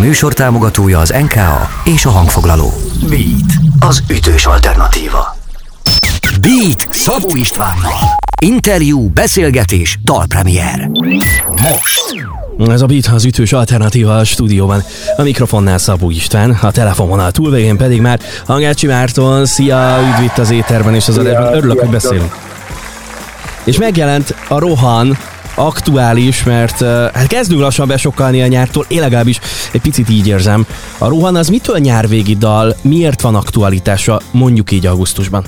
műsor támogatója az NKA és a hangfoglaló. Beat, az ütős alternatíva. Beat Szabó Istvánnal. Interjú, beszélgetés, dalpremier. Most. Ez a Beat az ütős alternatíva a stúdióban. A mikrofonnál Szabó István, a telefononál túlvégén pedig már Hangácsi Márton. Szia, üdv itt az éterben és az adásban. Örülök, hogy beszélünk. És megjelent a Rohan, aktuális, mert hát kezdünk lassan besokkalni a nyártól, én legalábbis egy picit így érzem. A Rohan az mitől nyárvégi dal, miért van aktualitása mondjuk így augusztusban?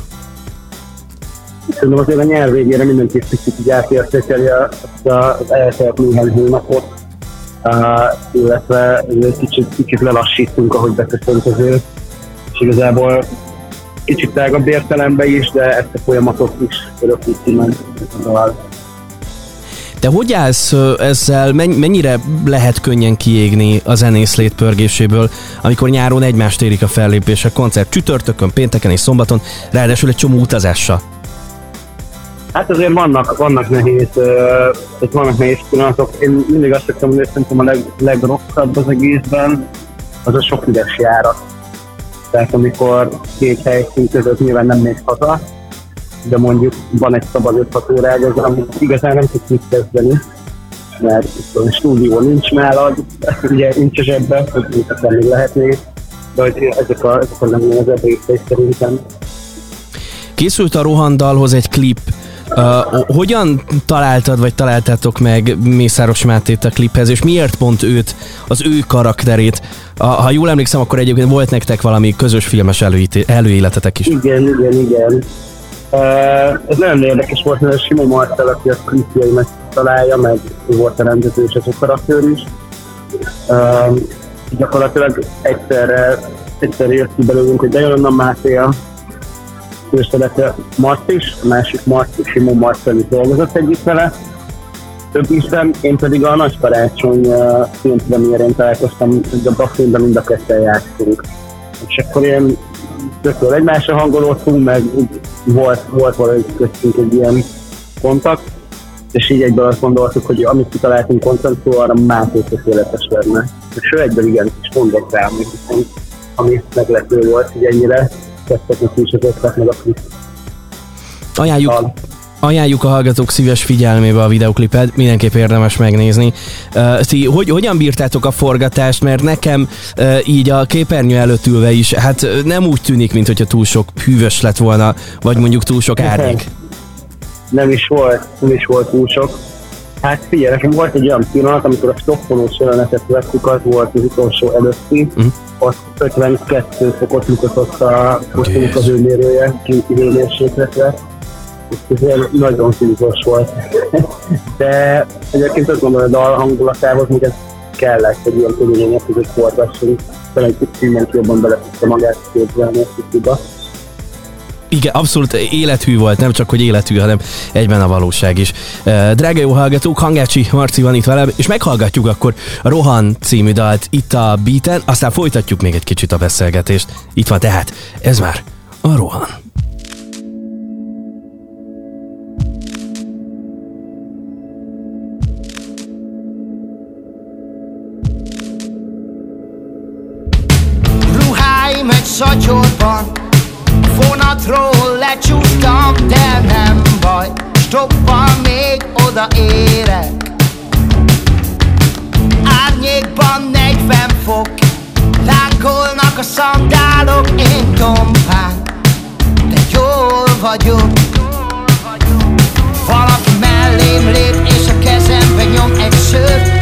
Szerintem azért a nyár végére mindenki picit így átértékeli az eltelt néhány hónapot, illetve egy kicsit, kicsit lelassítunk, ahogy beköszönt az ő, és igazából kicsit tágabb értelemben is, de ezt a folyamatot is örökíti meg te hogy állsz ezzel, mennyire lehet könnyen kiégni a zenész létpörgéséből, amikor nyáron egymást érik a fellépések, koncert csütörtökön, pénteken és szombaton, ráadásul egy csomó utazással? Hát azért vannak, vannak nehéz, uh, vannak nehéz pillanatok. Én mindig azt szoktam, hogy szerintem a leg, legrosszabb az egészben, az a sok üres járat. Tehát amikor két helyszín között nyilván nem mész haza, de mondjuk van egy szabad 5-6 órád, az, amit igazán nem tudsz mit kezdeni, mert a stúdió nincs nálad, ugye nincs a zsebbe, hogy még, de hogy ezek a, ezek a legnehezebb részei szerintem. Készült a Rohandalhoz egy klip, Uh, hogyan találtad, vagy találtátok meg Mészáros Mátét a kliphez, és miért pont őt, az ő karakterét? Uh, ha jól emlékszem, akkor egyébként volt nektek valami közös filmes előéletetek is. Igen, igen, igen. Ez nagyon érdekes volt, mert Simon Marcel, aki a klipjeimet találja, meg volt a rendező és az operatőr is. Gyakorlatilag egyszerre, egyszerre jött ki belőlünk, hogy de jön onnan Máté a főszerepe is, a másik Marci, Simon Marcel is dolgozott együtt vele. Több ízben, én pedig a Nagy Karácsony uh, filmpremierén találkoztam, hogy a Baffinben mind a ketten játszunk. És akkor ilyen tökéletesen egymásra hangolódtunk, meg volt, volt valahogy köztünk egy ilyen kontakt, és így egyből azt gondoltuk, hogy amit kitaláltunk koncentró, arra Máté tökéletes lenne. És ő egyből igen, és mondott rá, ami, ami meglepő volt, hogy ennyire tettek is az ötlet meg a klip. Ajánljuk, ajánljuk a hallgatók szíves figyelmébe a videoklipet, mindenképp érdemes megnézni. Uh, ti hogy, hogyan bírtátok a forgatást, mert nekem uh, így a képernyő előtt ülve is, hát nem úgy tűnik, mint hogyha túl sok hűvös lett volna, vagy mondjuk túl sok árnyék. Nem is volt, nem is volt túl sok. Hát figyelj, nekem volt egy olyan pillanat, amikor a stopfonós jelenetet vettük, az volt az utolsó előtti, uh-huh. ott 52 fokot mutatott a kosztumok az őmérője, kinti hőmérsékletre, nagyon szívos volt. De egyébként azt gondolom, hogy a dal hangulatához még ez kellett, hogy ilyen körülmények között forgassunk. Talán egy mindenki jobban bele tudta magát képzelni ezt a igen, abszolút élethű volt, nem csak hogy élethű, hanem egyben a valóság is. Drága jó hallgatók, Hangácsi Marci van itt velem, és meghallgatjuk akkor a Rohan című dalt itt a beaten, aztán folytatjuk még egy kicsit a beszélgetést. Itt van tehát, ez már a Rohan. Szatyorban vonatról lecsúsztam, de nem baj Stoppal még oda érek. Árnyékban 40 fok Lánkolnak a szandálok, én tompán De jól vagyok Valaki mellém lép és a kezembe nyom egy sört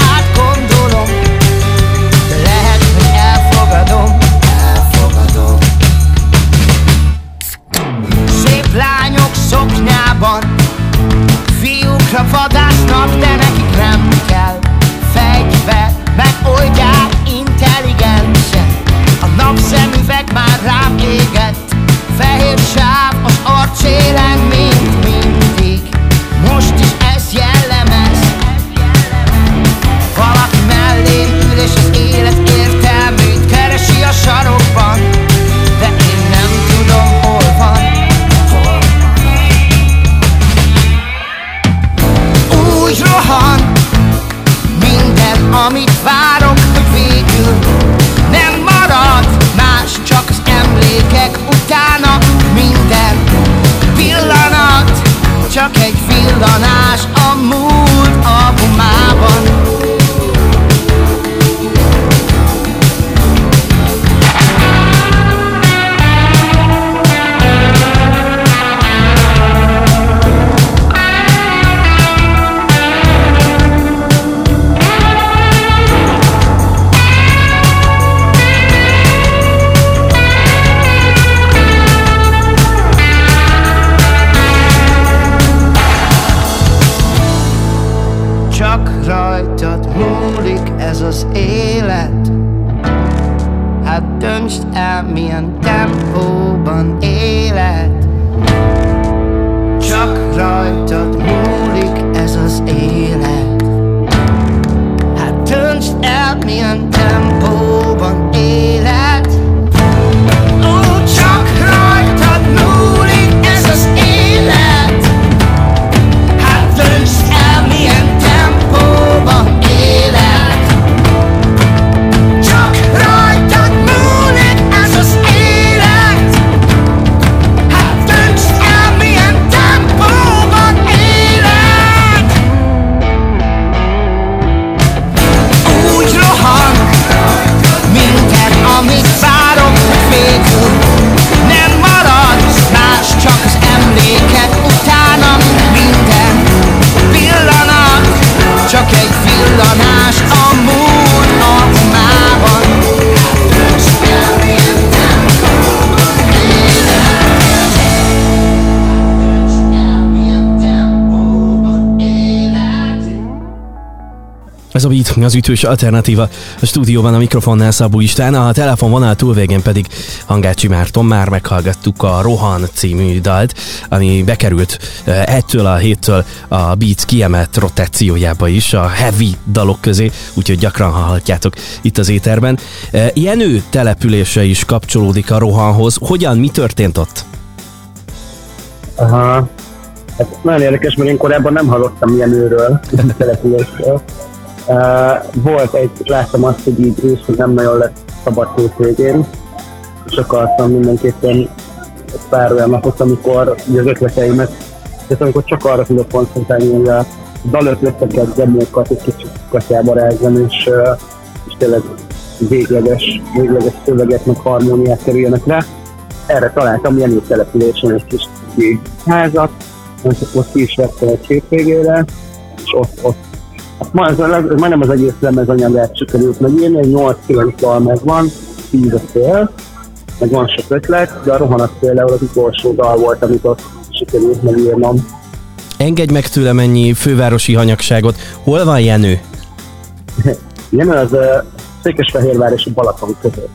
Ez a Beat, az ütős alternatíva. A stúdióban a mikrofonnál Szabó István, a telefonvonal túlvégén pedig Hangácsi Márton. Már meghallgattuk a Rohan című dalt, ami bekerült ettől a héttől a Beat kiemelt rotációjába is, a heavy dalok közé, úgyhogy gyakran hallhatjátok itt az éterben. Jenő települése is kapcsolódik a Rohanhoz. Hogyan, mi történt ott? Aha, Hát nagyon érdekes, mert én korábban nem hallottam Jenőről, településről. Volt egy, láttam azt, hogy így ősz, hogy nem nagyon lett szabad hétvégén, és akartam mindenképpen pár olyan napot, amikor az ötleteimet, tehát amikor csak arra tudok koncentrálni, hogy a dalötleteket, demókat egy kicsit katyába rázzam, és, és tényleg végleges, végleges szöveget, meg harmóniát kerüljenek le. Erre találtam ilyen településen egy kis házat, és akkor ki is vettem egy hétvégére, és ott, ott Ma ez, majdnem az egész lemezanyagát sikerült megírni, egy 8-9 dal megvan, 10 a fél, meg van sok ötlet, de a rohanat például az utolsó dal volt, amit ott sikerült megírnom. Engedj meg tőlem ennyi fővárosi hanyagságot. Hol van Jenő? Jenő az uh, Székesfehérvár és a Balaton között.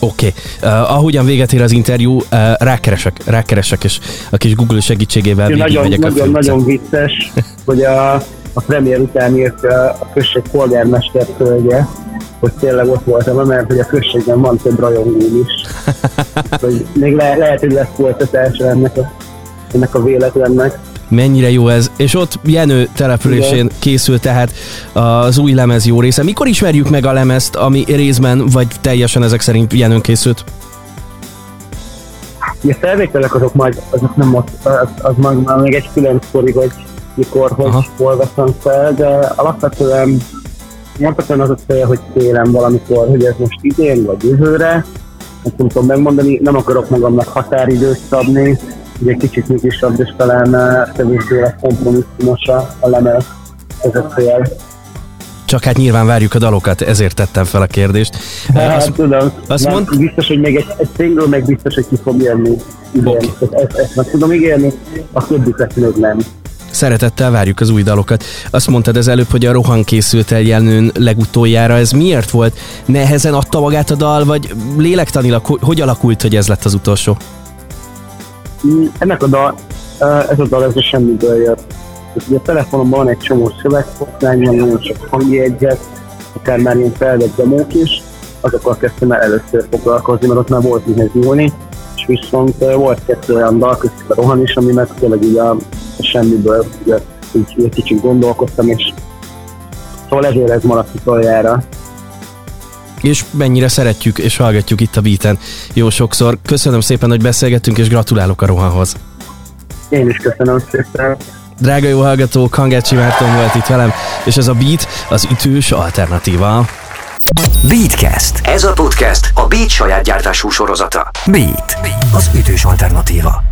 Oké. Okay. Uh, ahogyan véget ér az interjú, uh, rákeresek, rákeresek, és a kis Google segítségével végigmegyek a nagyon, nagyon vicces, hogy a a premier után írt a község polgármester földje, hogy tényleg ott voltam, mert hogy a községben van több rajongóm is. hogy még le, lehet, hogy lesz folytatása ennek a, ennek a véletlennek. Mennyire jó ez. És ott Jenő településén Igen. készül tehát az új lemez jó része. Mikor ismerjük meg a lemezt, ami részben vagy teljesen ezek szerint Jenőn készült? Ja, felvételek azok majd, azok nem ott, az, az már még egy külön sztori, hogy mikor, hogy Aha. hol veszem fel, de alapvetően alapvetően az a cél, hogy télen valamikor, hogy ez most idén vagy jövőre, ezt nem tudom megmondani, nem akarok magamnak határidőt szabni, ugye kicsit nyugisabb, és talán eh, kevésbé lesz kompromisszumos a lemez, ez a cél. Csak hát nyilván várjuk a dalokat, ezért tettem fel a kérdést. Hát, azt, tudom, azt mond... biztos, hogy még egy, egy single meg biztos, hogy ki fog jönni. Igen, okay. ezt, ezt, ezt meg tudom ígérni, a többiket még nem. Szeretettel várjuk az új dalokat. Azt mondtad az előbb, hogy a Rohan készült el Jelnőn legutoljára. Ez miért volt? Nehezen adta magát a dal, vagy lélektanilag hogy alakult, hogy ez lett az utolsó? Ennek a dal, ez a dal, ez semmiből jött. Ugye a telefonomban van egy csomó szövegfoszlány, van nagyon sok hangjegyzet, akár már ilyen felvett demók is, azokkal kezdtem el először foglalkozni, mert ott már volt mihez nyúlni, és viszont volt kettő olyan dal, köztük a Rohan is, ami meg tényleg így a semmiből, ugye, így, egy kicsit gondolkoztam, és szóval ezért ez maradt utoljára. és mennyire szeretjük és hallgatjuk itt a beaten jó sokszor. Köszönöm szépen, hogy beszélgettünk, és gratulálok a rohanhoz. Én is köszönöm szépen. Drága jó hallgató, Kangácsi Márton volt itt velem, és ez a Beat az ütős alternatíva. Beatcast. Ez a podcast a Beat saját gyártású sorozata. Beat. Az ütős alternatíva.